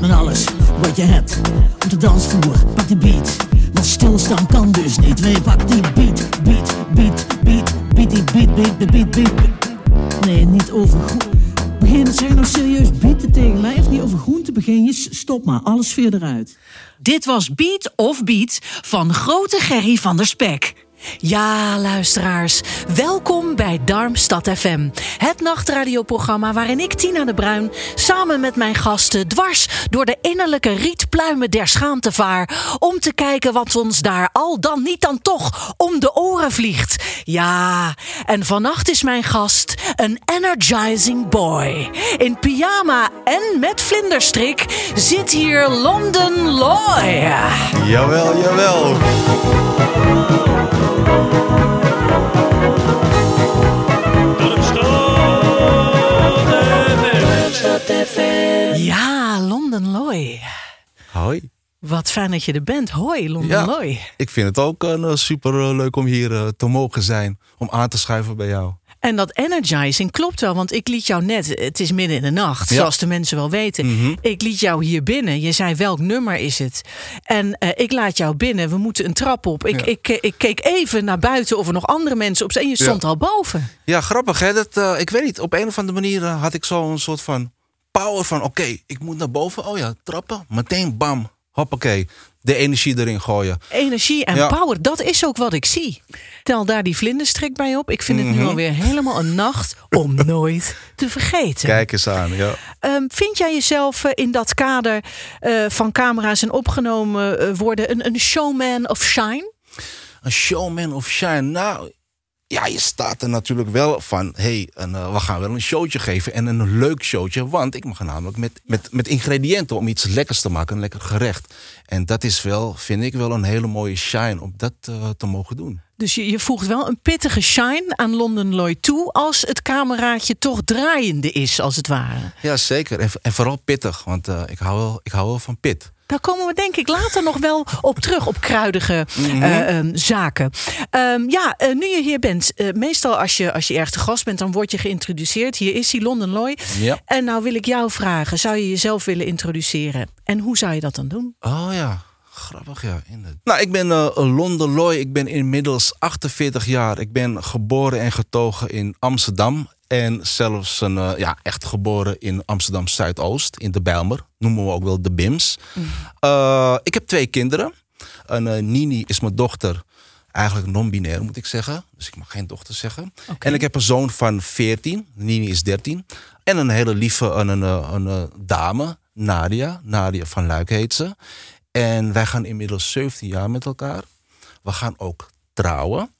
Met alles wat je hebt. Op de dansvloer, pak die beat. Want stilstaan kan dus niet. Nee, pak die beat, beat, beat, beat, beat, die beat, beat, beat, beat, beat. Nee, niet over groen. Begin, zeg je nou serieus bieten tegen mij of niet over groen te beginnen? Stop maar, alles sfeer eruit. Dit was Beat of Beat van grote Gerry van der Spek. Ja, luisteraars, welkom bij Darmstad FM. Het nachtradioprogramma waarin ik, Tina de Bruin, samen met mijn gasten dwars door de innerlijke rietpluimen der schaamte vaar. Om te kijken wat ons daar al dan niet dan toch om de oren vliegt. Ja, en vannacht is mijn gast een energizing boy. In pyjama en met vlinderstrik zit hier London Loy. Jawel, jawel. Ja, London Loy. Hoi. Wat fijn dat je er bent. Hoi, London Ja, Loy. ik vind het ook uh, super uh, leuk om hier uh, te mogen zijn. Om aan te schuiven bij jou. En dat energizing klopt wel, want ik liet jou net, het is midden in de nacht, Ja. zoals de mensen wel weten. Mhm. Ik liet jou hier binnen. Je zei welk nummer is het? En eh, ik laat jou binnen. We moeten een trap op. Ik, Ja. ik, eh, ik keek even naar buiten of er nog andere mensen op zijn. En je stond Ja. al boven. Ja, grappig hè. Dat, uh, ik weet niet, op een of andere manier had ik zo een soort van power van... Oké, ik moet naar boven. Oh ja, trappen. Meteen bam. Hoppakee. De energie erin gooien. Energie en Ja. power, dat is ook wat ik zie. Tel daar die vlinderstrik bij op. Ik vind het Mhm. nu alweer helemaal een nacht om nooit te vergeten. Kijk eens aan, ja. Ehm, vind jij jezelf eh, in dat kader eh, van camera's en opgenomen eh, worden een, een showman of shine? Een showman of shine. Nou, ja, je staat er natuurlijk wel van... hé, hey, we gaan wel een showtje geven en een leuk showtje. Want ik mag namelijk met, met, met ingrediënten om iets lekkers te maken. Een lekker gerecht. En dat is wel, vind ik wel, een hele mooie shine om dat eh, te mogen doen. Dus je, je voegt wel een pittige shine aan London Lloyd toe als het cameraatje toch draaiende is, als het ware. Ja, zeker. En, en vooral pittig, want eh, ik, hou wel, ik hou wel van pit. Daar komen we denk ik later nog wel op terug, op kruidige eh, ehm, zaken. Ehm, ja, eh, nu je hier bent, eh, meestal als je, als je ergens te gast bent, dan word je geïntroduceerd. Hier is hij, London Loy. Ja. En nou wil ik jou vragen, zou je jezelf willen introduceren? En hoe zou je dat dan doen? Oh ja, grappig ja. inderdaad. Nou, ik ben eh Londen Loy. Ik ben inmiddels 48 jaar. Ik ben geboren en getogen in Amsterdam. En zelfs een, eh, ja, echt geboren in Amsterdam Zuidoost, in de Bijlmer. Noemen we ook wel de BIMS. Eh, ik heb twee kinderen. En, eh, Nini is mijn dochter. Eigenlijk non-binair moet ik zeggen. Dus ik mag geen dochter zeggen. En ik heb een zoon van 14. Nini is 13. En een hele lieve een, een, een, een, dame, Nadia. Nadia van Luik heet ze. En wij gaan inmiddels 17 jaar met elkaar. We gaan ook trouwen.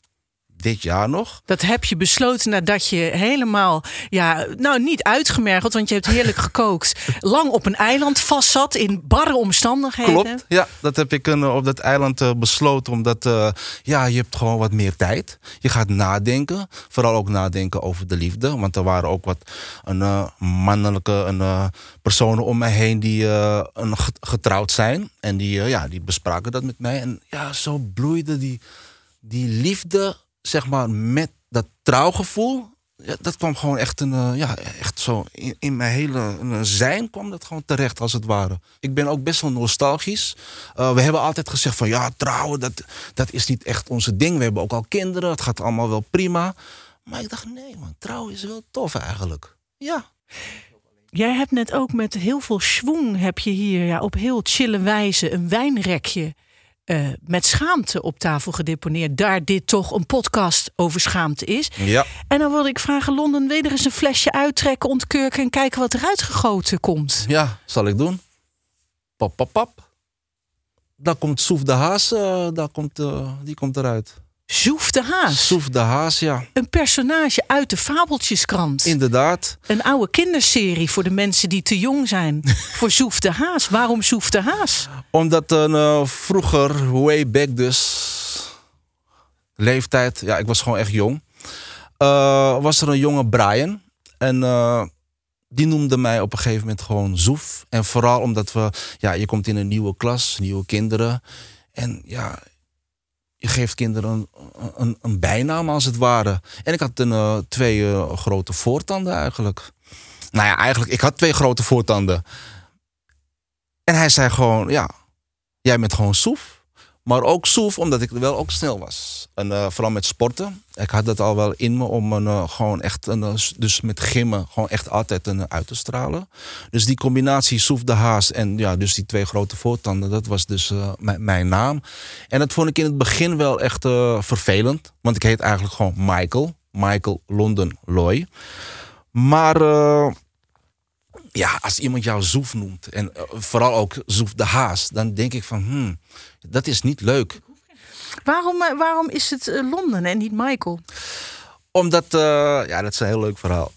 Dit jaar nog. Dat heb je besloten nadat je helemaal, ja, nou niet uitgemergeld, want je hebt heerlijk gekookt. Lang op een eiland vastzat in barre omstandigheden. Klopt, ja. Dat heb ik eh, op dat eiland eh, besloten. Omdat eh, ja, je hebt gewoon wat meer tijd. Je gaat nadenken. Vooral ook nadenken over de liefde. Want er waren ook wat een, mannelijke een, personen om mij heen die een, get- getrouwd zijn. En die, ja, die bespraken dat met mij. En ja, zo bloeide die, die liefde, zeg maar, met dat trouwgevoel. Ja, dat kwam gewoon echt, een, eh, ja, echt zo in, mijn hele zijn kwam dat gewoon terecht als het ware. Ik ben ook best wel nostalgisch. Eh, we hebben altijd gezegd van ja, trouwen, dat, dat is niet echt onze ding. We hebben ook al kinderen, het gaat allemaal wel prima. Maar ik dacht, nee man, trouwen is wel tof eigenlijk. Ja. Jij hebt net ook met heel veel schwung heb je hier ja, op heel chille wijze een wijnrekje eh, met schaamte op tafel gedeponeerd. Daar dit toch een podcast over schaamte is. Ja. En dan wilde ik vragen, Londen, weer eens een flesje uittrekken, ontkurken en kijken wat eruit gegoten komt. Ja, zal ik doen. Pap, pap, pap. Daar komt Soef de Haas, eh, daar komt, eh, die komt eruit. Zoef de Haas. Soef de Haas, ja. Een personage uit de Fabeltjeskrant. Inderdaad. Een oude kinderserie voor de mensen die te jong zijn. voor Zoef de Haas. Waarom Zoef de Haas? Omdat een eh, vroeger, way back dus, leeftijd, ja, ik was gewoon echt jong. eh, was er een jonge Brian. En eh, die noemde mij op een gegeven moment gewoon Zoef. En vooral omdat we, ja, je komt in een nieuwe klas, nieuwe kinderen. En ja, je geeft kinderen een, een, bijnaam als het ware. En ik had een, eh, twee eh, grote voortanden eigenlijk. Nou ja, eigenlijk, ik had twee grote voortanden. En hij zei gewoon, ja, jij bent gewoon soef. Maar ook soef, omdat ik wel ook snel was. En eh, vooral met sporten. Ik had dat al wel in me om een, eh, gewoon echt, een, eh, dus met gimmen, gewoon echt altijd een, uit te stralen. Dus die combinatie soef de haas en ja, dus die twee grote voortanden, dat was dus mijn- naam. En dat vond ik in het begin wel echt vervelend. Want ik heet eigenlijk gewoon Michael. Michael London Loy. Maar ja, als iemand jou Zoef noemt, en eh, vooral ook Zoef de Haas, dan denk ik van, hmm, dat is niet leuk. Waarom, eh, waarom is het eh, Londen en niet Michael? Omdat, ja, dat is een heel leuk verhaal.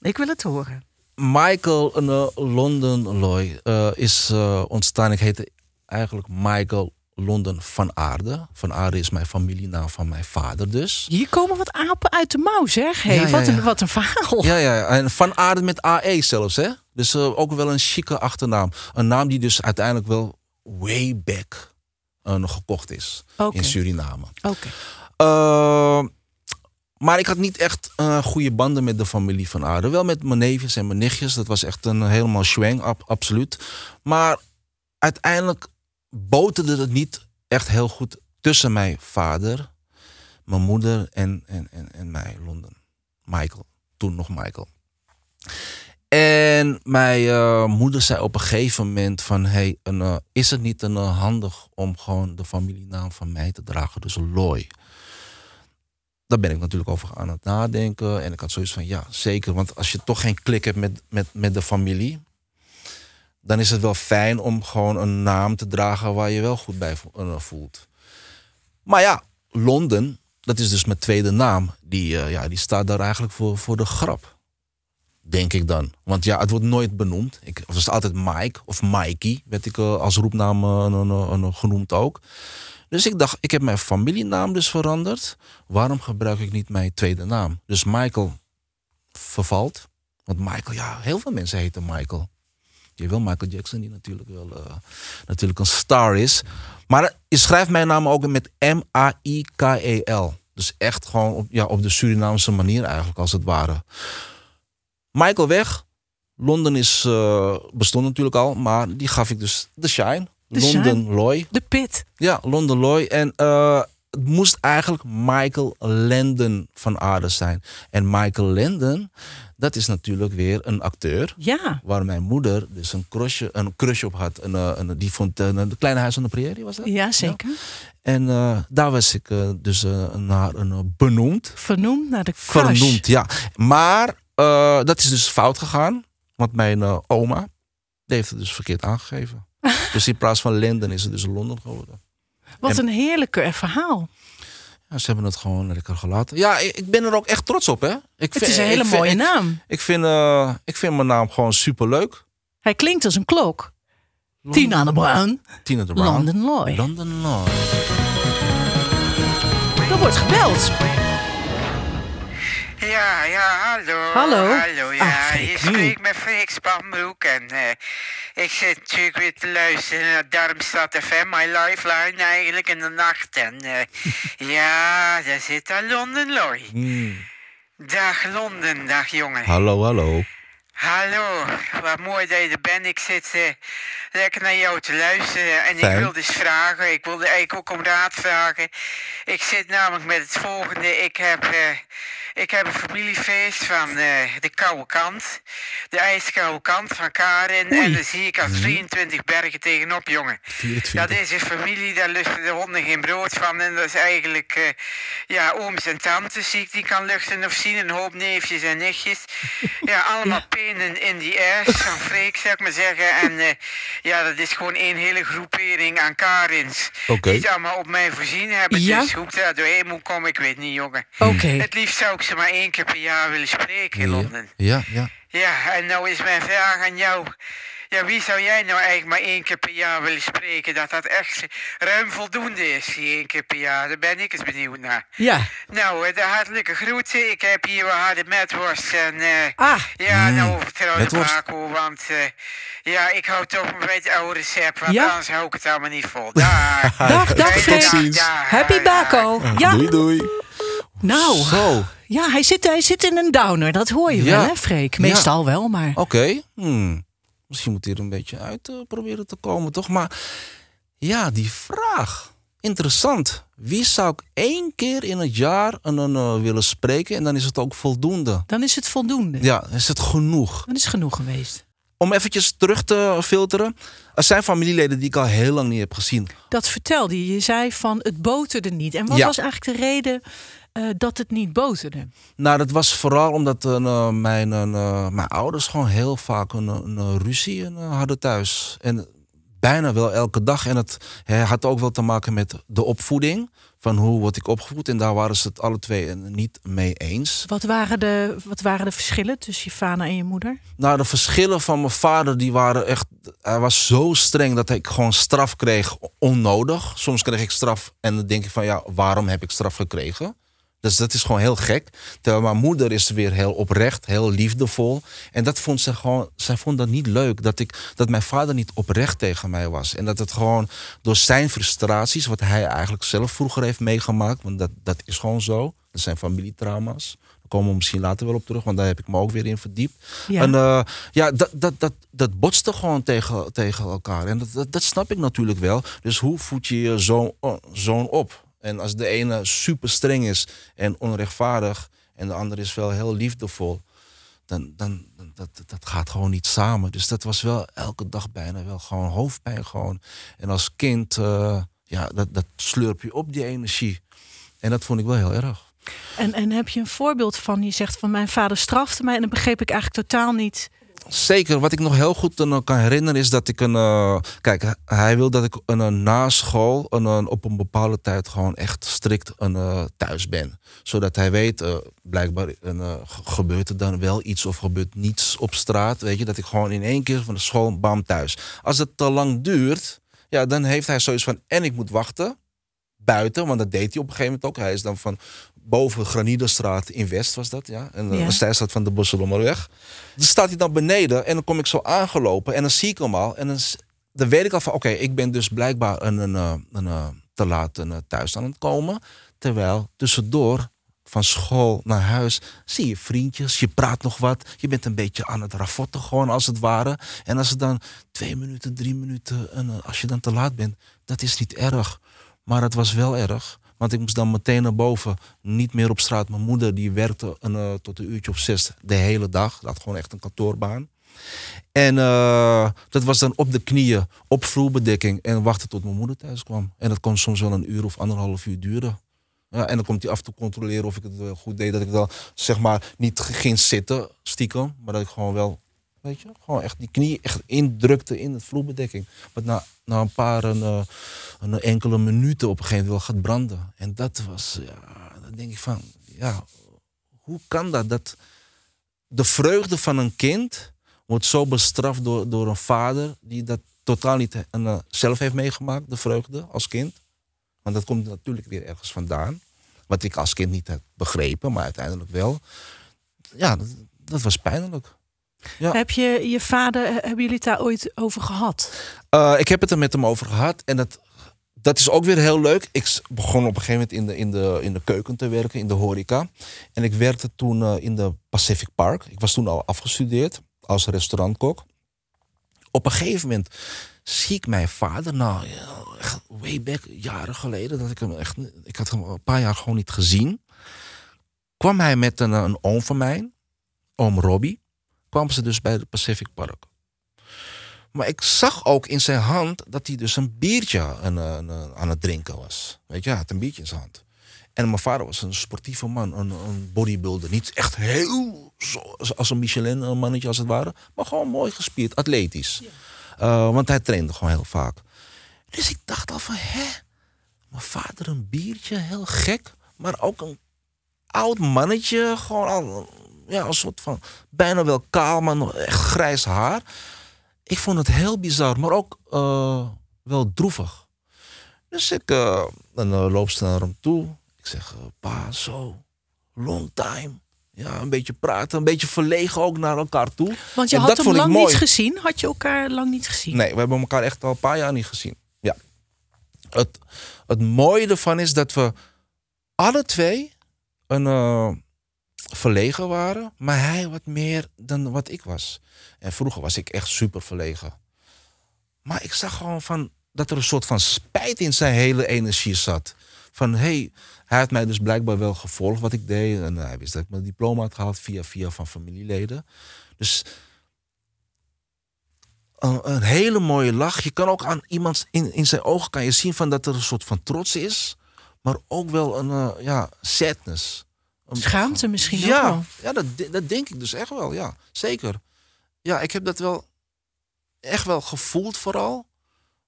Ik wil het horen. Michael uh, London Loy is ontstaan, ik heette eigenlijk Michael London van Aarde. Van Aarde is mijn familienaam van mijn vader dus. Hier komen wat apen uit de mouw, zeg. Hey, Ja, ja, wat, een, wat een verhaal. Ja, ja, ja. en van Aarde met AE zelfs, hè. Dus eh, ook wel een chique achternaam. Een naam die dus uiteindelijk wel way back eh, nog gekocht is in Suriname. Oké. Uh, maar ik had niet echt uh, goede banden met de familie van Aarde. Wel met mijn neefjes en mijn nichtjes. Dat was echt een helemaal schwang, ab, absoluut. Maar uiteindelijk boterde het niet echt heel goed tussen mijn vader, mijn moeder en, en, en, en mij, Londen. Michael, toen nog Michael. En mijn uh, moeder zei op een gegeven moment van... Hey, uh, is het niet een, uh, handig om gewoon de familienaam van mij te dragen? Dus Loy. Daar ben ik natuurlijk over aan het nadenken. En ik had zoiets van, ja, zeker. Want als je toch geen klik hebt met, met, met de familie... dan is het wel fijn om gewoon een naam te dragen... waar je wel goed bij voelt. Maar ja, Londen, dat is dus mijn tweede naam. Die, ja, die staat daar eigenlijk voor, voor de grap. Denk ik dan. Want ja, het wordt nooit benoemd. Ik was altijd Mike of Mikey, werd ik uh, als roepnaam genoemd ook. Dus ik dacht, ik heb mijn familienaam dus veranderd. Waarom gebruik ik niet mijn tweede naam? Dus Michael vervalt. Want Michael, ja, heel veel mensen heten Michael. Je wil Michael Jackson, die natuurlijk wel natuurlijk een star is. Maar je schrijft mijn naam ook met M-A-I-K-E-L. Dus echt gewoon op, ja, op de Surinaamse manier eigenlijk, als het ware. Michael weg. Londen is, uh, bestond natuurlijk al, maar die gaf ik dus de shine. De London shine. Loy. De pit. Ja, London Loy. En uh, het moest eigenlijk Michael Landon van Aarde zijn. En Michael Landon, dat is natuurlijk weer een acteur. Ja. Waar mijn moeder dus een crush, een crush op had. En, uh, en die vond uh, de Kleine Huis aan de Prairie, was dat? Ja, zeker. Ja. En uh, daar was ik dus naar een benoemd. Vernoemd naar de crush. Vernoemd, ja. Maar dat is dus fout gegaan. Want mijn oma die heeft het dus verkeerd aangegeven. dus in plaats van Linden is het dus Londen geworden. Wat en, een heerlijke verhaal. Ja, ze hebben het gewoon lekker gelaten. Ja, ik, ik ben er ook echt trots op, hè. Ik het is een hele vind, mooie ik, naam. Ik vind, uh, ik vind mijn naam gewoon superleuk. Hij klinkt als een klok. London. Tina de Bruin. Tina de Bruin. London Loy. London Loy. Er wordt gebeld. Ja, ja, hallo. Hallo. Hallo, ja. Ah, Freek. je spreekt met Freek Spanbroek en uh, ik zit natuurlijk weer te luisteren naar Darmstad FM, my lifeline eigenlijk in de nacht. En uh, ja, daar zit daar Londen Loy. Mm. Dag Londen, dag jongen. Hallo, hallo. Hallo, wat mooi dat je er bent. Ik zit uh, lekker naar jou te luisteren. En Fijn. ik wilde eens vragen, ik wilde eigenlijk ook om raad vragen. Ik zit namelijk met het volgende. Ik heb, eh, ik heb een familiefeest van eh, de koude kant. De ijskoude kant van Karin. En daar zie ik als 23 bergen tegenop, jongen. 24. Dat is een familie, daar lusten de honden geen brood van. En dat is eigenlijk, eh, ja, ooms en tantes zie ik die kan luchten of zien. Een hoop neefjes en nichtjes. Ja, allemaal penen in die ass van Freek, zou ik maar zeggen. En eh, ja, dat is gewoon één hele groepering aan Karins. Die het allemaal op mij voorzien hebben. Ja. Dus hoe ik daar doorheen moet komen, ik weet niet, jongen. Oké. Het liefst zou ik ze maar één keer per jaar willen spreken in Londen. Ja, ja. Ja, en nou is mijn vraag aan jou. Ja, wie zou jij nou eigenlijk maar één keer per jaar willen spreken? Dat dat echt ruim voldoende is, die één keer per jaar. Daar ben ik eens benieuwd naar. Ja. Nou, eh, de hartelijke groeten. Ik heb hier wat harde metworst en... eh, Ah. Ja, nou vertrouw je metworst. Paco, want... eh, ja, ik hou toch een beetje het oude recept, want Ja? anders hou ik het allemaal niet vol. Dag. Dag, dag, dag, ziens. dag. Happy Baco. Ja. Doei, doei. Nou. Zo. Ja, hij zit, hij zit in een downer. Dat hoor je Ja. wel, hè, Freek? Meestal wel, maar... Oké. Hmm. Misschien moet hij er een beetje uit eh, proberen te komen, toch? Maar ja, die vraag. Interessant. Wie zou ik één keer in het jaar een, een, eh, willen spreken en dan is het ook voldoende? Dan is het voldoende. Ja, is het genoeg? Dan is het genoeg geweest. Om eventjes terug te filteren. Er zijn familieleden die ik al heel lang niet heb gezien. Dat vertelde je. Je zei van het boterde niet. En wat Ja. was eigenlijk de reden eh, dat het niet boterde? Nou, dat was vooral omdat eh, mijn, eh, mijn ouders gewoon heel vaak een, een, ruzie hadden thuis. En bijna wel elke dag. En het had ook wel te maken met de opvoeding. Van hoe word ik opgevoed? En daar waren ze het alle twee niet mee eens. Wat waren de, wat waren de verschillen tussen je vader en je moeder? Nou, de verschillen van mijn vader, die waren echt... Hij was zo streng dat ik gewoon straf kreeg onnodig. Soms kreeg ik straf en dan denk ik van... Ja, waarom heb ik straf gekregen? Dus dat is gewoon heel gek. Terwijl mijn moeder is weer heel oprecht, heel liefdevol. En dat vond ze gewoon... Zij vond dat niet leuk, dat, ik, dat mijn vader niet oprecht tegen mij was. En dat het gewoon door zijn frustraties... wat hij eigenlijk zelf vroeger heeft meegemaakt... want dat, dat is gewoon zo. Dat zijn familietrauma's. Daar komen we misschien later wel op terug, want daar heb ik me ook weer in verdiept. Ja. En eh, ja, dat, dat, dat, dat botste gewoon tegen, tegen elkaar. En dat, dat, dat snap ik natuurlijk wel. Dus hoe voed je je zoon, oh, zoon op? En als de ene super streng is en onrechtvaardig... en de andere is wel heel liefdevol... dan, dan dat, dat gaat gewoon niet samen. Dus dat was wel elke dag bijna wel gewoon hoofdpijn gewoon. En als kind, eh, ja, dat, dat slurp je op, die energie. En dat vond ik wel heel erg. En, en heb je een voorbeeld van? Je zegt van mijn vader strafte mij en dan begreep ik eigenlijk totaal niet. Zeker, wat ik nog heel goed kan herinneren is dat ik een. eh, kijk, hij- wil dat ik een, na school een, een- op een bepaalde tijd gewoon echt strikt een, eh, thuis ben. Zodat hij weet, eh, blijkbaar gebeurt er dan wel iets of gebeurt niets op straat. Weet je, dat ik gewoon in één keer van de school bam thuis. Als het te lang duurt, ja, dan heeft hij zoiets van. En ik moet wachten buiten, want dat deed hij op een gegeven moment ook. Hij is dan van boven Graniderstraat in West was dat, ja. En Ja. ja. Stijlstraat van de Bosselommerweg. Dan staat hij dan beneden en dan kom ik zo aangelopen en dan zie ik hem al. En dan, weet ik al van, oké, ik ben dus blijkbaar een, een, eh, een, eh, te laat een, eh, thuis aan het komen. Terwijl tussendoor van school naar huis zie je vriendjes, je praat nog wat. Je bent een beetje aan het ravotten gewoon als het ware. En als het dan twee minuten, drie minuten, en eh, als je dan te laat bent, dat is niet erg. Maar het was wel erg. Want ik moest dan meteen naar boven. Niet meer op straat. Mijn moeder die werkte eh, tot een uurtje of zes de hele dag. Dat had gewoon echt een kantoorbaan. En eh, dat was dan op de knieën, op vloerbedekking. En wachten tot mijn moeder thuis kwam. En dat kon soms wel een uur of anderhalf uur duren. Ja, en dan komt hij af toe controleren of ik het wel goed deed. Dat ik dan zeg maar niet ging zitten stiekem. Maar dat ik gewoon wel, weet je, gewoon echt die knie echt indrukte in het vloerbedekking. Wat na, na een paar een, eh, een enkele minuten op een gegeven moment gaat branden. En dat was, ja, dan denk ik van, ja, hoe kan dat? Dat de vreugde van een kind wordt zo bestraft door, door een vader die dat totaal niet eh, zelf heeft meegemaakt, de vreugde als kind. Want dat komt natuurlijk weer ergens vandaan. Wat ik als kind niet heb begrepen, maar uiteindelijk wel. Ja, dat, dat was pijnlijk. Ja. Heb je je vader, hebben jullie het daar ooit over gehad? Eh, ik heb het er met hem over gehad. En dat, dat is ook weer heel leuk. Ik begon op een gegeven moment in de, in, de, in de keuken te werken, in de horeca. En ik werkte toen eh, in de Pacific Park. Ik was toen al afgestudeerd als restaurantkok. Op een gegeven moment zie ik mijn vader, nou, way back, jaren geleden, dat ik hem echt, ik had hem een paar jaar gewoon niet gezien. Kwam hij met een, een oom van mij, oom Robbie, kwam ze dus bij het Pacific Park. Maar ik zag ook in zijn hand dat hij dus een biertje aan, aan, aan het drinken was. Weet je, hij had een biertje in zijn hand. En mijn vader was een sportieve man, een, een bodybuilder. Niet echt heel zo, als een Michelin-mannetje als het ware. Maar gewoon mooi gespierd, atletisch. Uh, want hij trainde gewoon heel vaak. Dus ik dacht al van, hè? Mijn vader een biertje, heel gek. Maar ook een oud mannetje. Gewoon al, ja, een soort van, bijna wel kaal, maar nog echt grijs haar. Ik vond het heel bizar, maar ook uh, wel droevig. Dus ik uh, dan, uh, loop ze naar hem toe. Ik zeg, pa, zo, long time. Ja, een beetje praten, een beetje verlegen ook naar elkaar toe. Want je En had hem lang niet gezien. Had je elkaar lang niet gezien? Nee, we hebben elkaar echt al een paar jaar niet gezien. Ja. Het, het mooie ervan is dat we alle twee een, eh, verlegen waren, maar hij wat meer dan wat ik was. En vroeger was ik echt super verlegen. Maar ik zag gewoon van dat er een soort van spijt in zijn hele energie zat. Van hey, hij had mij dus blijkbaar wel gevolgd wat ik deed. En hij wist dat ik mijn diploma had gehaald via via van familieleden. Dus een, een hele mooie lach. Je kan ook aan iemand in, in zijn ogen kan je zien van dat er een soort van trots is. Maar ook wel een eh, ja, sadness. Schaamte misschien ook ja, wel. ja dat, dat denk ik dus echt wel. Ja, zeker. Ja, ik heb dat wel echt wel gevoeld vooral.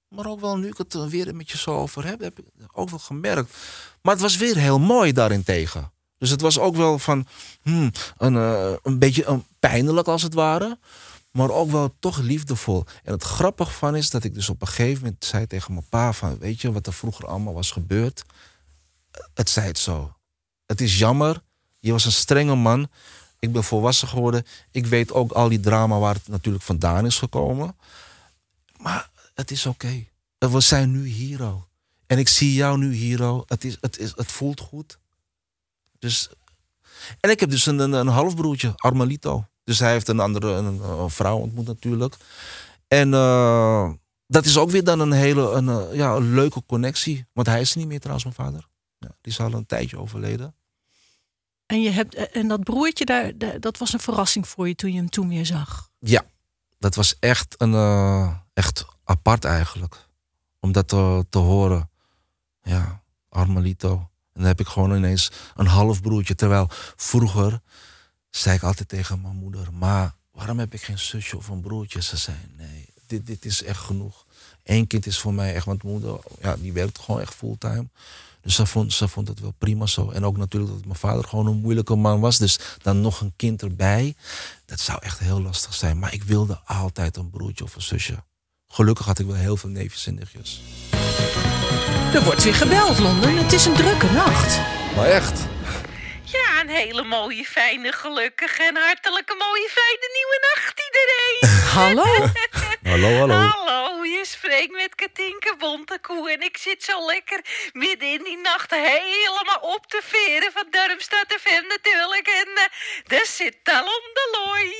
Maar ook wel nu ik het er weer met je zo over heb, heb ik ook wel gemerkt. Maar het was weer heel mooi daarentegen. Dus het was ook wel van hmm, een, eh, een beetje een pijnlijk als het ware. Maar ook wel toch liefdevol. En het grappige van is dat ik dus op een gegeven moment zei tegen mijn pa van... weet je wat er vroeger allemaal was gebeurd? Het zei het zo. Het is jammer. Je was een strenge man. Ik ben volwassen geworden. Ik weet ook al die drama waar het natuurlijk vandaan is gekomen. Maar het is oké. We zijn nu hier al. En ik zie jou nu hier al. Het, is, het, is, het voelt goed. Dus... En ik heb dus een, een, halfbroertje, Armalito. Dus hij heeft een andere een, vrouw ontmoet natuurlijk. En eh, dat is ook weer dan een hele een, eh, ja, een leuke connectie. Want hij is niet meer trouwens, mijn vader. Ja, die is al een tijdje overleden. En, je hebt, en dat broertje, daar, dat was een verrassing voor je toen je hem toen weer zag. Ja, dat was echt, een, eh, echt apart eigenlijk. Om dat te, te horen. Ja, Armelito. En dan heb ik gewoon ineens een halfbroertje. Terwijl vroeger zei ik altijd tegen mijn moeder... Maar waarom heb ik geen zusje of een broertje? Ze zei, nee, dit, dit is echt genoeg. Eén kind is voor mij echt... Want moeder, ja, die werkt gewoon echt fulltime. Dus ze vond, ze vond het wel prima zo. En ook natuurlijk dat mijn vader gewoon een moeilijke man was. Dus dan nog een kind erbij. Dat zou echt heel lastig zijn. Maar ik wilde altijd een broertje of een zusje. Gelukkig had ik wel heel veel neefjes en nichtjes. Er wordt weer gebeld, Londen. Het is een drukke nacht. Maar echt? Ja, een hele mooie, fijne, gelukkige en hartelijke mooie, fijne nieuwe nacht iedereen. Hallo? Hallo, hallo. Hallo, je spreekt met Katinka Bontekoe en ik zit zo lekker midden in die nacht helemaal op te veren van Darmstad FM natuurlijk. En eh, daar zit Talon de Looi.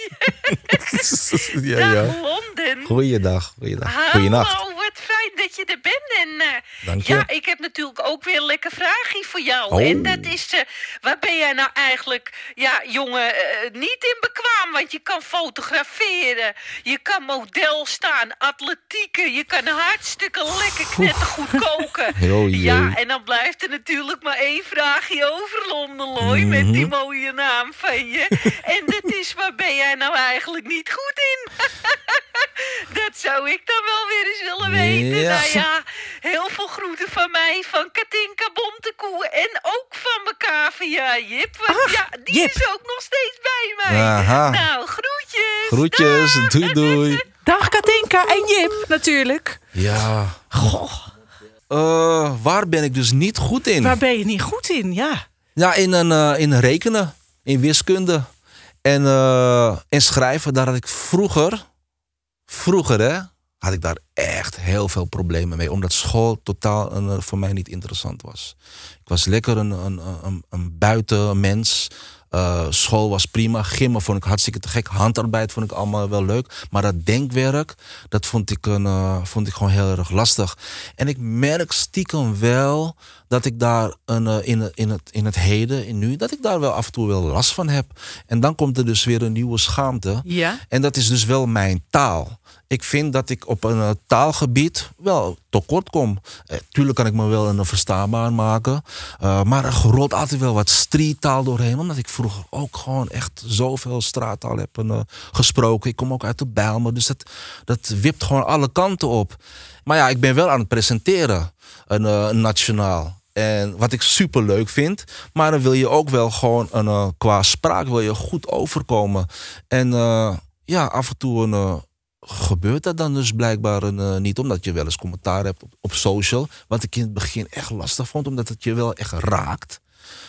ja, Dag ja. Londen. Goeiedag, goeiedag. Goeienacht. Hallo, wat fijn dat je er bent. En, eh, Dank je. Ja, ik heb natuurlijk ook weer een lekker vraagje voor jou. Oh. En dat is, eh, waar ben jij nou eigenlijk, ja, jongen, niet in bekwaam? Want je kan fotograferen, je kan model staan, atletieken, je kan hartstikke lekker knettergoed koken. Oh, ja, en dan blijft er natuurlijk maar één vraagje over, Londelooi, met Mhm. die mooie naam van je. en dat is, waar ben jij nou eigenlijk niet goed in? Dat zou ik dan wel weer eens willen weten. Ja. Nou ja, heel veel groeten van mij, van Katinka Bontekoe en ook van mijn cavia Jip. Want ja, die Jip. is ook nog steeds bij mij. Aha. Nou, groetjes. Groetjes, Dag. doei doei. Dag Katinka en Jip, natuurlijk. Ja, Goh, eh, waar ben ik dus niet goed in? waar ben je niet goed in? Ja. Ja, in, een, eh, in rekenen, in wiskunde en, en schrijven. Daar had ik vroeger, vroeger hè, had ik daar echt heel veel problemen mee. Omdat school totaal voor mij niet interessant was. Ik was lekker een, een, een, een buitenmens. Eh, school was prima. Gimmen vond ik hartstikke te gek. Handarbeid vond ik allemaal wel leuk. Maar dat denkwerk, dat vond ik, een, eh, vond ik gewoon heel erg lastig. En ik merk stiekem wel dat ik daar een, eh, in, in, het, in het heden, in nu, dat ik daar wel af en toe wel last van heb. En dan komt er dus weer een nieuwe schaamte. Ja? En dat is dus wel mijn taal. Ik vind dat ik op een eh, taalgebied wel tekort kom. Eh, tuurlijk kan ik me wel een verstaanbaar maken. eh, maar er rolt altijd wel wat streettaal doorheen. Omdat ik vroeger ook gewoon echt zoveel straattaal heb gesproken. Ik kom ook uit de Bijlmer. Dus dat, dat wipt gewoon alle kanten op. Maar ja, ik ben wel aan het presenteren. Een, nationaal. En wat ik super leuk vind. Maar dan wil je ook wel gewoon een, qua spraak wil je goed overkomen. En ja, af en toe een, gebeurt dat dan dus blijkbaar eh, niet. Omdat je wel eens commentaar hebt op, op social. Wat ik in het begin echt lastig vond. Omdat het je wel echt raakt.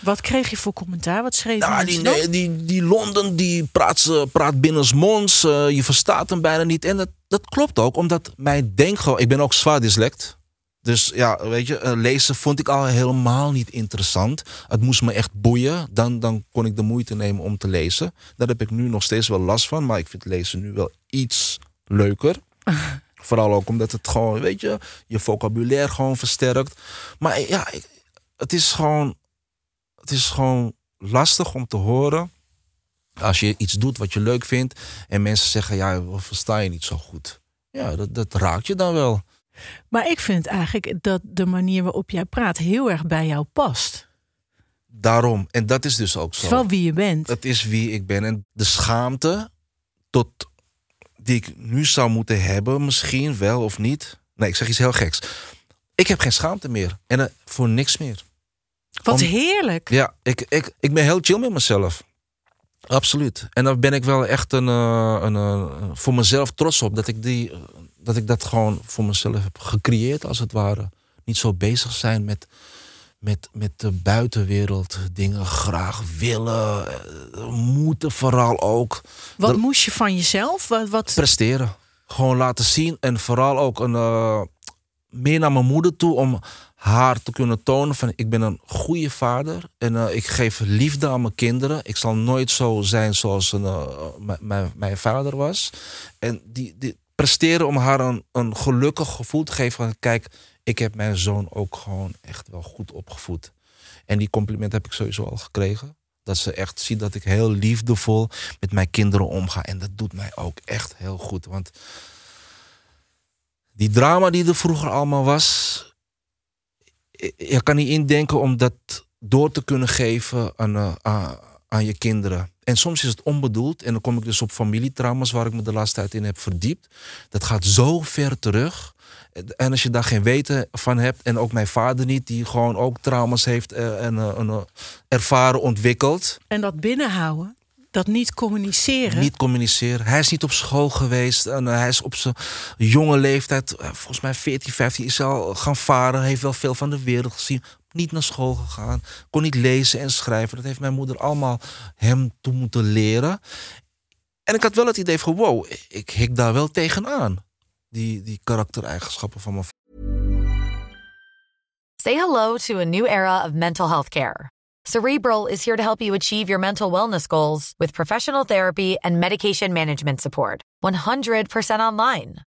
Wat kreeg je voor commentaar? Wat schreef mensen die, nee, die, die Londen die praat, ze- praat binnensmonds. eh je verstaat hem bijna niet. En dat, dat klopt ook, omdat mijn denkgewoon... Ik ben ook zwaar dyslect. Dus ja, weet je, eh, lezen vond ik al helemaal niet interessant. Het moest me echt boeien. Dan, dan kon ik de moeite nemen om te lezen. Daar heb ik nu nog steeds wel last van. Maar ik vind lezen nu wel iets leuker. Vooral ook omdat het gewoon, weet je, je vocabulaire gewoon versterkt. Maar ja, het is gewoon het is gewoon lastig om te horen. Als je iets doet wat je leuk vindt. En mensen zeggen, ja, we verstaan je niet zo goed. Ja, dat, dat raakt je dan wel. Maar ik vind eigenlijk dat de manier waarop jij praat heel erg bij jou past. Daarom. En dat is dus ook Het is zo. wel wie je bent. Het is wie ik ben. En de schaamte tot die ik nu zou moeten hebben, misschien wel of niet. Nee, ik zeg iets heel geks. Ik heb geen schaamte meer. En eh, voor niks meer. Wat om- heerlijk. Ja, ik, ik, ik ben heel chill met mezelf. Absoluut. En daar ben ik wel echt een, eh, een, eh, voor mezelf trots op. Dat ik, die, dat ik dat gewoon voor mezelf heb gecreëerd, als het ware. Niet zo bezig zijn met, met, met de buitenwereld. Dingen graag willen. eh, Moeten vooral ook. Wat moest je van jezelf? Wat, wat... Presteren. Gewoon laten zien. En vooral ook een, eh, meer naar mijn moeder toe. Om haar te kunnen tonen van ik ben een goede vader. En eh, ik geef liefde aan mijn kinderen. Ik zal nooit zo zijn zoals een, mijn vader was. En die, die presteren om haar een, een gelukkig gevoel te geven. Van, kijk, ik heb mijn zoon ook gewoon echt wel goed opgevoed. En die compliment heb ik sowieso al gekregen. Dat ze echt ziet dat ik heel liefdevol met mijn kinderen omga. En dat doet mij ook echt heel goed. Want die drama die er vroeger allemaal was. je- Je kan niet indenken om dat door te kunnen geven aan, eh, aan, je kinderen. En soms is het onbedoeld. En dan kom ik dus op familietrauma's waar ik me de laatste tijd in heb verdiept. Dat gaat zo ver terug. En als je daar geen weten van hebt, en ook mijn vader niet, die gewoon ook trauma's heeft eh, en eh, ervaren, ontwikkeld. En dat binnenhouden, dat niet communiceren. Niet communiceren. Hij is niet op school geweest. En hij is op zijn jonge leeftijd, volgens mij 14, 15, is al gaan varen. Heeft wel veel van de wereld gezien. Niet naar school gegaan. Kon niet lezen en schrijven. Dat heeft mijn moeder allemaal hem toe moeten leren. En ik had wel het idee van, wow, ik hik daar wel tegenaan. Die, die karaktereigenschappen van mijn Say hello to a new era of mental health care. Cerebral is here to help you achieve your mental wellness goals with professional therapy and medication management support. 100% online.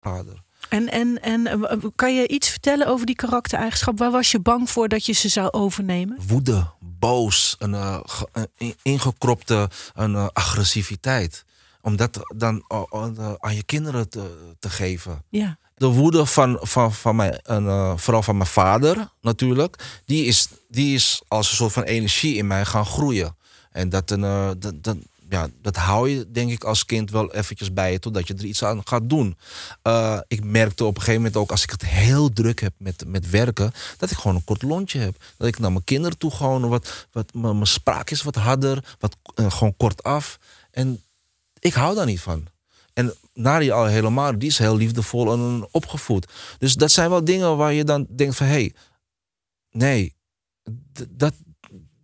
vader. En, en, en eh, kan je iets vertellen over die karaktereigenschap? Waar was je bang voor dat je ze zou overnemen? Woede, boos, een, eh, een ingekropte een, eh, agressiviteit. Om dat dan aan je kinderen te, te geven. Ja. de woede van, van, van mijn, vooral van mijn vader natuurlijk, die is, die is als een soort van energie in mij gaan groeien. En dat, een, dat, dat, ja, dat hou je denk ik als kind wel eventjes bij je totdat je er iets aan gaat doen. Eh, ik merkte op een gegeven moment ook als ik het heel druk heb met, met werken, dat ik gewoon een kort lontje heb. Dat ik naar mijn kinderen toe gewoon wat, wat mijn spraak is wat harder, wat eh, gewoon kort af. En ik hou daar niet van. En Nadia al helemaal, die is heel liefdevol en opgevoed. Dus dat zijn wel dingen waar je dan denkt van... hé, hey, nee, dat,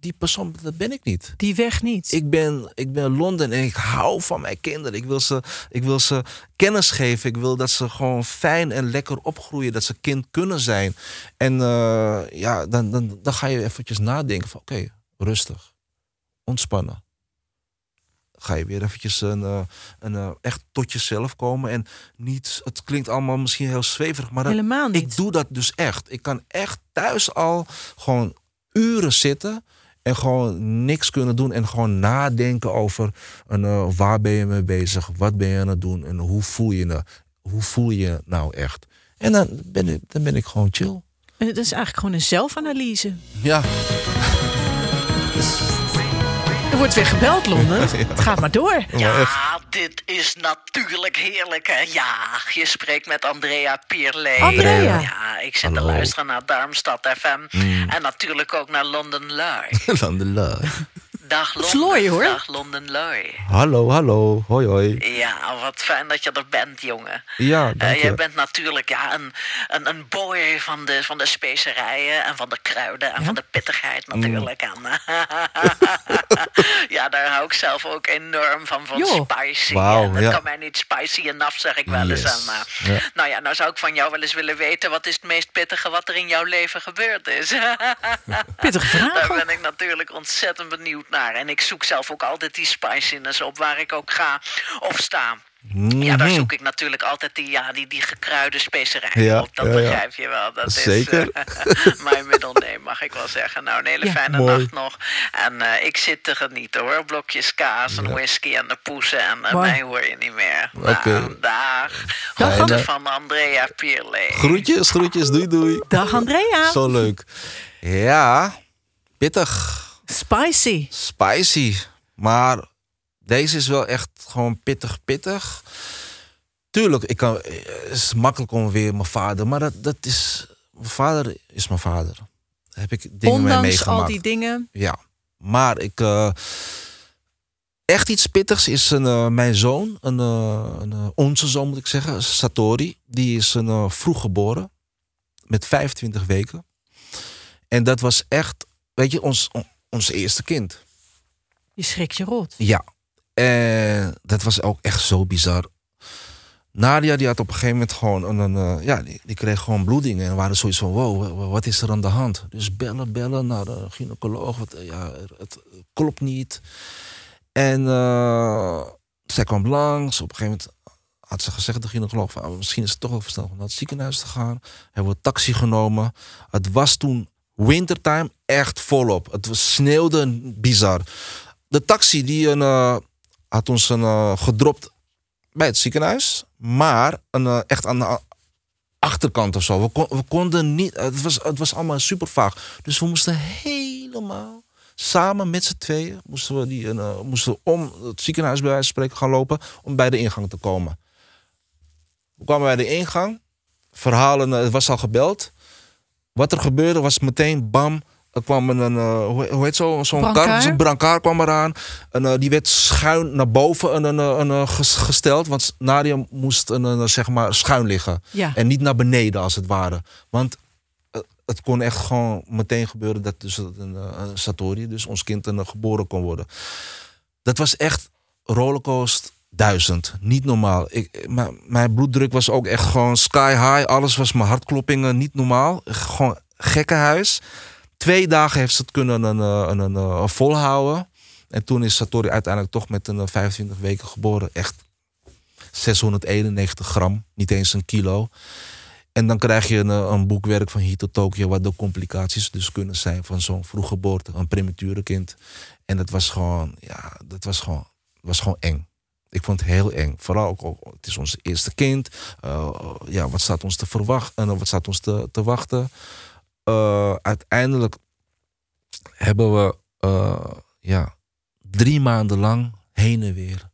die persoon, dat ben ik niet. Die weg niet. Ik ben, ik ben Londen en ik hou van mijn kinderen. Ik wil, ze, ik wil ze kennis geven. Ik wil dat ze gewoon fijn en lekker opgroeien. Dat ze kind kunnen zijn. En eh, ja, dan, dan, dan ga je eventjes nadenken van... oké, rustig. Ontspannen. Ga je weer eventjes een, eh, een, eh, echt tot jezelf komen. En niet, het klinkt allemaal misschien heel zweverig. Maar dat- Helemaal niet. ik doe dat dus echt. Ik kan echt thuis al gewoon uren zitten en gewoon niks kunnen doen en gewoon nadenken over een, eh, waar ben je mee bezig, wat ben je aan het doen en hoe voel je je, hoe voel je je nou echt. En dan ben ik, dan ben ik gewoon chill. En Het is eigenlijk gewoon een zelfanalyse. Ja, Er wordt weer gebeld, Londen. Het gaat maar door. Ja, dit is natuurlijk heerlijk, hè? Ja, je spreekt met Andrea Pierlee. Andrea. Ja, ik zit te Hallo. luisteren naar Darmstad FM. En natuurlijk ook naar London Live. de la. Dag Londen. Slooi, hoor. Dag London Live. Hallo, hallo, hoi hoi. Ja, wat fijn dat je er bent, jongen. Ja, Eh, dank je. jij bent natuurlijk ja, een, een, een boy van de, van de specerijen en van de kruiden en van de pittigheid Mm. natuurlijk. En, ja, daar hou ik zelf ook enorm van, van spicy. Wauw, En dat ja. kan mij niet spicy enough, zeg ik wel eens. Yes. En, Ja. Nou ja, nou zou ik van jou wel eens willen weten... wat is het meest pittige wat er in jouw leven gebeurd is? Pittige vraag Daar ben ik natuurlijk ontzettend benieuwd naar. En ik zoek zelf ook altijd die spiciness op waar ik ook ga of sta. Ja, daar Mhm. zoek ik natuurlijk altijd die, ja, die, die gekruide specerijen Ja, op. Dat ja, ja. begrijp je wel. Dat Zeker. is eh, mijn middelneem, mag ik wel zeggen. Nou, een hele Ja. fijne Mooi. nacht nog. En eh, ik zit te genieten hoor. Blokjes kaas en whisky en de poesen. En eh, mij hoor je niet meer. Oké. Nou, dag. Groeten van Andrea Pierlee. Groetjes, groetjes, doei doei. Dag Andrea. Zo leuk. Ja, pittig. Spicy. spicy. Maar deze is wel echt gewoon pittig, pittig. Tuurlijk, ik kan, het is makkelijk om weer mijn vader. Maar dat, dat is. Mijn vader is mijn vader. Daar heb ik dingen mee Ondanks meegemaakt. al die dingen. Ja. Maar ik. eh, echt iets pittigs is een, eh, mijn zoon. Een, eh, een, onze zoon moet ik zeggen. Satori. Die is een, vroeg geboren. Met 25 weken. En dat was echt. Weet je, ons, ons eerste kind. Je schrikt je rot. Ja, en dat was ook echt zo bizar. Nadia die had op een gegeven moment gewoon een, een, eh, ja, die, die kreeg gewoon bloedingen en waren zoiets van wow, wa- wa- wat is er aan de hand? Dus bellen, bellen naar de gynaecoloog, wat, eh, ja, het klopt niet. En eh, zij kwam langs, op een gegeven moment had ze gezegd de gynaecoloog van oh, misschien is het toch wel verstandig om naar het ziekenhuis te gaan. Hebben we een taxi genomen. Het was toen wintertime echt volop. Het sneeuwde bizar. De taxi die een, eh, had ons een, eh, gedropt bij het ziekenhuis. Maar een, eh, echt aan de achterkant of zo. We, kon- we konden niet. Het was, het was allemaal super vaag. Dus we moesten helemaal samen met z'n tweeën. Moesten we, die, moesten om het ziekenhuis bij wijze van spreken gaan lopen. Om bij de ingang te komen. We kwamen bij de ingang. Verhalen, het was al gebeld. Wat er gebeurde was meteen bam. Er kwam een, een eh, hoe, heet zo, zo'n Brancard? kar, zo'n brancard kwam eraan. En eh, die werd schuin naar boven een, een, een, een, ges- gesteld. Want Nadia moest een, zeg maar schuin liggen. Ja. En niet naar beneden als het ware. Want eh, het kon echt gewoon meteen gebeuren dat dus een, een Satori, dus ons kind, een, geboren kon worden. Dat was echt rollercoaster duizend. Niet normaal. Ik, mijn, bloeddruk was ook echt gewoon sky high. Alles was mijn hartkloppingen niet normaal. Gewoon gekkenhuis. Twee dagen heeft ze het kunnen een, eh, een, een, een volhouden. En toen is Satori uiteindelijk toch met een eh, 25 weken geboren. Echt 691 gram, niet eens een kilo. En dan krijg je een, eh, een boekwerk van Hito Tokyo, wat de complicaties dus kunnen zijn van zo'n vroeggeboorte, een premature kind. En dat was gewoon, ja, dat was gewoon, was gewoon eng. Ik vond het heel eng. Vooral ook, ook- het is ons eerste kind. Eh, ja, wat staat ons te verwachten? En wat staat ons te, te wachten? Eh, uiteindelijk hebben we eh, ja, drie maanden lang heen en weer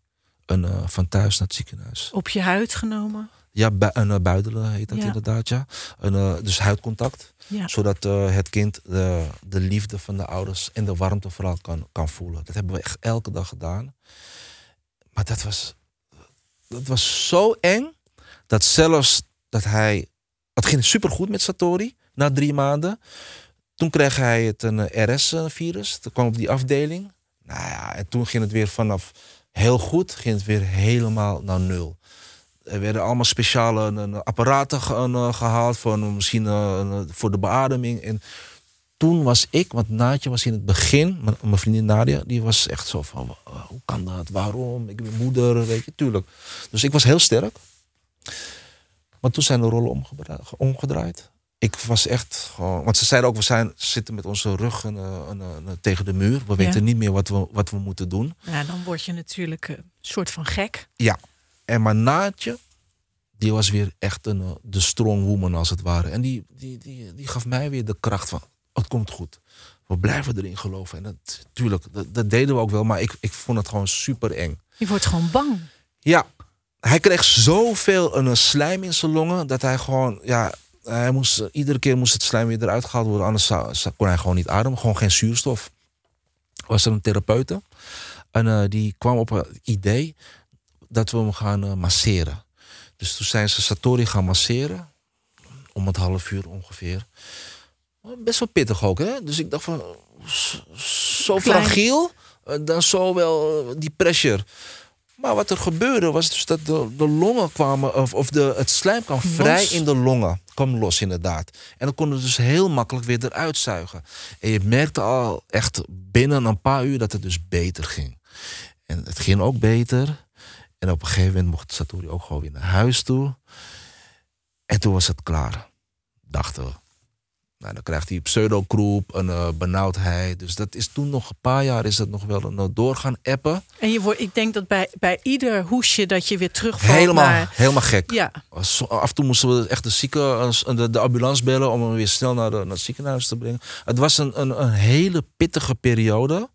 een, eh, van thuis naar het ziekenhuis. Op je huid genomen. Ja, een buidelen heet dat Ja. inderdaad, ja. Een, eh, dus huidcontact. Ja. Zodat eh, het kind de, de liefde van de ouders en de warmte vooral kan, kan voelen. Dat hebben we echt elke dag gedaan. Maar dat was, dat was zo eng, dat zelfs dat hij... Het ging supergoed met Satori, na drie maanden. Toen kreeg hij het een eh, RS-virus. Toen kwam op die afdeling. Nou ja, en toen ging het weer vanaf heel goed, ging het weer helemaal naar nul. Er werden allemaal speciale apparaten eh, gehaald voor misschien eh, voor de beademing. En toen was ik, want Naatje was in het begin, mijn, mijn vriendin Nadia, die was echt zo van, "Wa- hoe kan dat, waarom, ik ben moeder, weet je, tuurlijk. Dus ik was heel sterk. Maar toen zijn de rollen omgedraaid. Ik was echt gewoon, want ze zeiden ook, we zijn, zitten met onze rug eh, een, een- tegen de muur. We weten niet meer wat we, wat we moeten doen. Ja, dan word je natuurlijk een soort van gek. Ja. En mijn naadje, die was weer echt een, eh, de strong woman als het ware. En die, die, die, die gaf mij weer de kracht van, het komt goed. We blijven erin geloven. En dat, tuurlijk, dat, dat deden we ook wel. Maar ik, ik vond het gewoon super eng. Je wordt gewoon bang. Ja, hij kreeg zoveel een, slijm in zijn longen dat hij gewoon, ja, hij moest, eh, iedere keer moest het slijm weer eruit gehaald worden, anders zou, zou- kon hij gewoon niet ademen, gewoon geen zuurstof. Was er een therapeute en eh, die kwam op het idee dat we hem gaan eh, masseren. Dus toen zijn ze Satori gaan masseren, om het half uur ongeveer. Best wel pittig ook, hè? Dus ik dacht van, zo- Klein. fragiel, eh, dan zo wel eh, die pressure. Maar wat er gebeurde was dus dat de, de longen kwamen, of, of de, het slijm kwam vrij in de longen. Kwam los inderdaad. En dan konden we dus heel makkelijk weer eruit zuigen. En je merkte al echt binnen een paar uur dat het dus beter ging. En het ging ook beter. En op een gegeven moment mocht Satori ook gewoon weer naar huis toe. En toen was het klaar, dachten we. Nou, dan krijgt hij pseudokroep, een eh, benauwdheid. Dus dat is toen nog een paar jaar is dat nog wel een eh, doorgaan appen. En je wordt, ik denk dat bij, bij ieder hoesje dat je weer terugvalt Helemaal, naar... helemaal gek. Ja, Af en toe moesten we echt de, zieke, de, de ambulance bellen om hem weer snel naar, de, naar het ziekenhuis te brengen. Het was een, een, een hele pittige periode.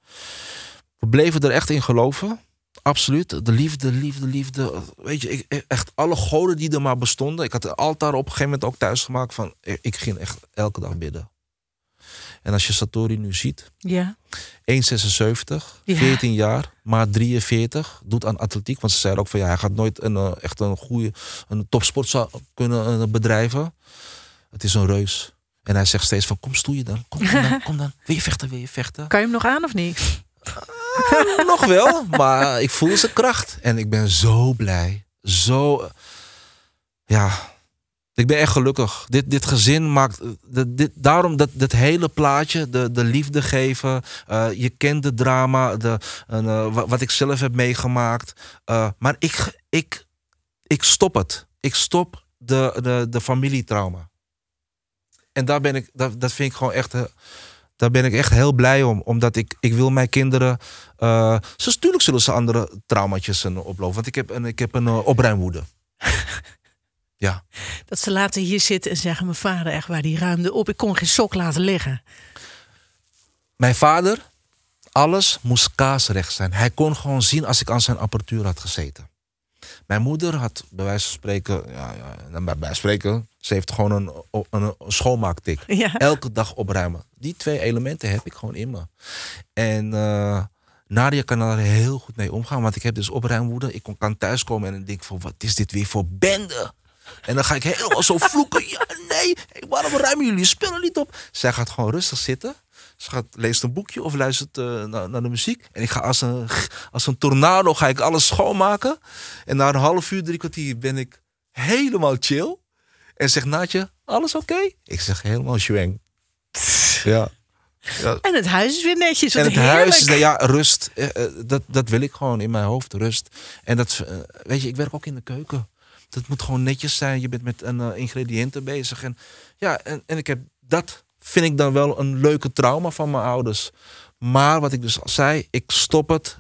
We bleven er echt in geloven. Absoluut. De liefde, liefde, liefde. Weet je, ik, echt alle goden die er maar bestonden. Ik had een altaar op een gegeven moment ook thuis gemaakt. Van, ik ik ging echt elke dag bidden. En als je Satori nu ziet, ja. 1,76, Ja. 14 jaar, maar 43, doet aan atletiek. Want ze zeiden ook van ja, hij gaat nooit een, eh, echt een goede een topsport zou kunnen eh, bedrijven. Het is een reus. En hij zegt steeds van kom stoeien dan, kom, kom dan, kom dan. Wil je vechten, wil je vechten? Kan je hem nog aan of niet? Nog wel, maar ik voel zijn kracht. En ik ben zo blij. Zo, eh, ja, ik ben echt gelukkig. Dit, dit gezin maakt, eh, dit, dit, daarom dat, dat hele plaatje, de, de liefde geven. eh, je kent de drama, de, eh, wat ik zelf heb meegemaakt. Eh, maar ik, ik, ik stop het. Ik stop de, de, de familietrauma. En daar ben ik, dat, dat vind ik gewoon echt, eh, daar ben ik echt heel blij om. Omdat ik, ik wil mijn kinderen, eh ze, natuurlijk zullen ze andere traumatjes eh, oplopen. Want ik heb een, ik heb een eh, opruimwoede. ja. Dat ze later hier zitten en zeggen... mijn vader echt waar, die ruimde op. Ik kon geen sok laten liggen. Mijn vader, alles moest kaasrecht zijn. Hij kon gewoon zien als ik aan zijn apparatuur had gezeten. Mijn moeder had bij wijze van spreken, ja, ja, nou, bij wijze spreken, ze heeft gewoon een, een, een schoonmaaktik. Ja. Elke dag opruimen. Die twee elementen heb ik gewoon in me. En eh, Nadia kan daar heel goed mee omgaan, want ik heb dus opruimwoede. Ik kan thuiskomen en dan denk van, wat is dit weer voor bende? En dan ga ik helemaal zo vloeken. Ja, nee, waarom ruimen jullie spullen niet op? Zij gaat gewoon rustig zitten. Ze gaat, leest een boekje of luistert eh, naar, naar de muziek. En ik ga als een, als een tornado ga ik alles schoonmaken. En na een half uur, drie kwartier ben ik helemaal chill. En zegt Naatje, alles oké? Ik zeg helemaal zweng. Ja. Ja. En het huis is weer netjes. En het heerlijk. huis, nou ja, rust. eh, eh, Dat, dat wil ik gewoon in mijn hoofd, rust. En dat, weet je, ik werk ook in de keuken. Dat moet gewoon netjes zijn. Je bent met een, ingrediënten bezig. En, ja, en, en ik heb, dat vind ik dan wel een leuke trauma van mijn ouders. Maar wat ik dus al zei, ik stop het.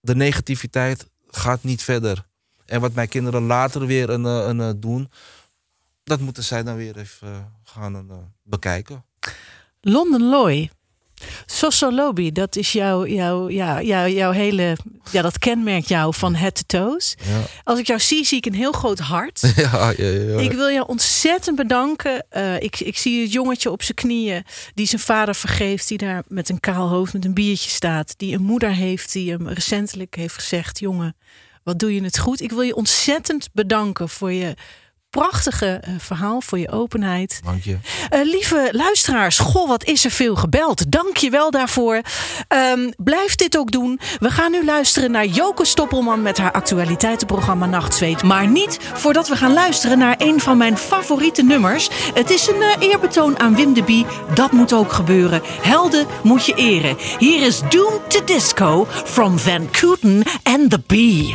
De negativiteit gaat niet verder. En wat mijn kinderen later weer een, eh, een, eh, doen, dat moeten zij dan weer even eh, gaan bekijken. London Loy. Soso Lobby, dat is jouw, jouw, ja, jouw, jouw hele. Ja, dat kenmerkt jou van head to toes. Ja. Als ik jou zie, zie ik een heel groot hart. ja, ja, ja. Ik wil jou ontzettend bedanken. Eh, ik, ik zie het jongetje op zijn knieën die zijn vader vergeeft, die daar met een kaal hoofd met een biertje staat, die een moeder heeft die hem recentelijk heeft gezegd: jongen, wat doe je het goed? Ik wil je ontzettend bedanken voor je prachtige eh, verhaal, voor je openheid. Dank je. Eh, lieve luisteraars, goh, wat is er veel gebeld. Dank je wel daarvoor. Ehm, blijf dit ook doen. We gaan nu luisteren naar Joke Stoppelman met haar actualiteitenprogramma Nachtzweet. Maar niet voordat we gaan luisteren naar een van mijn favoriete nummers. Het is een eh, eerbetoon aan Wim de Bie. Dat moet ook gebeuren. Helden moet je eren. Hier is Doom to Disco from Van Kooten and the Bee.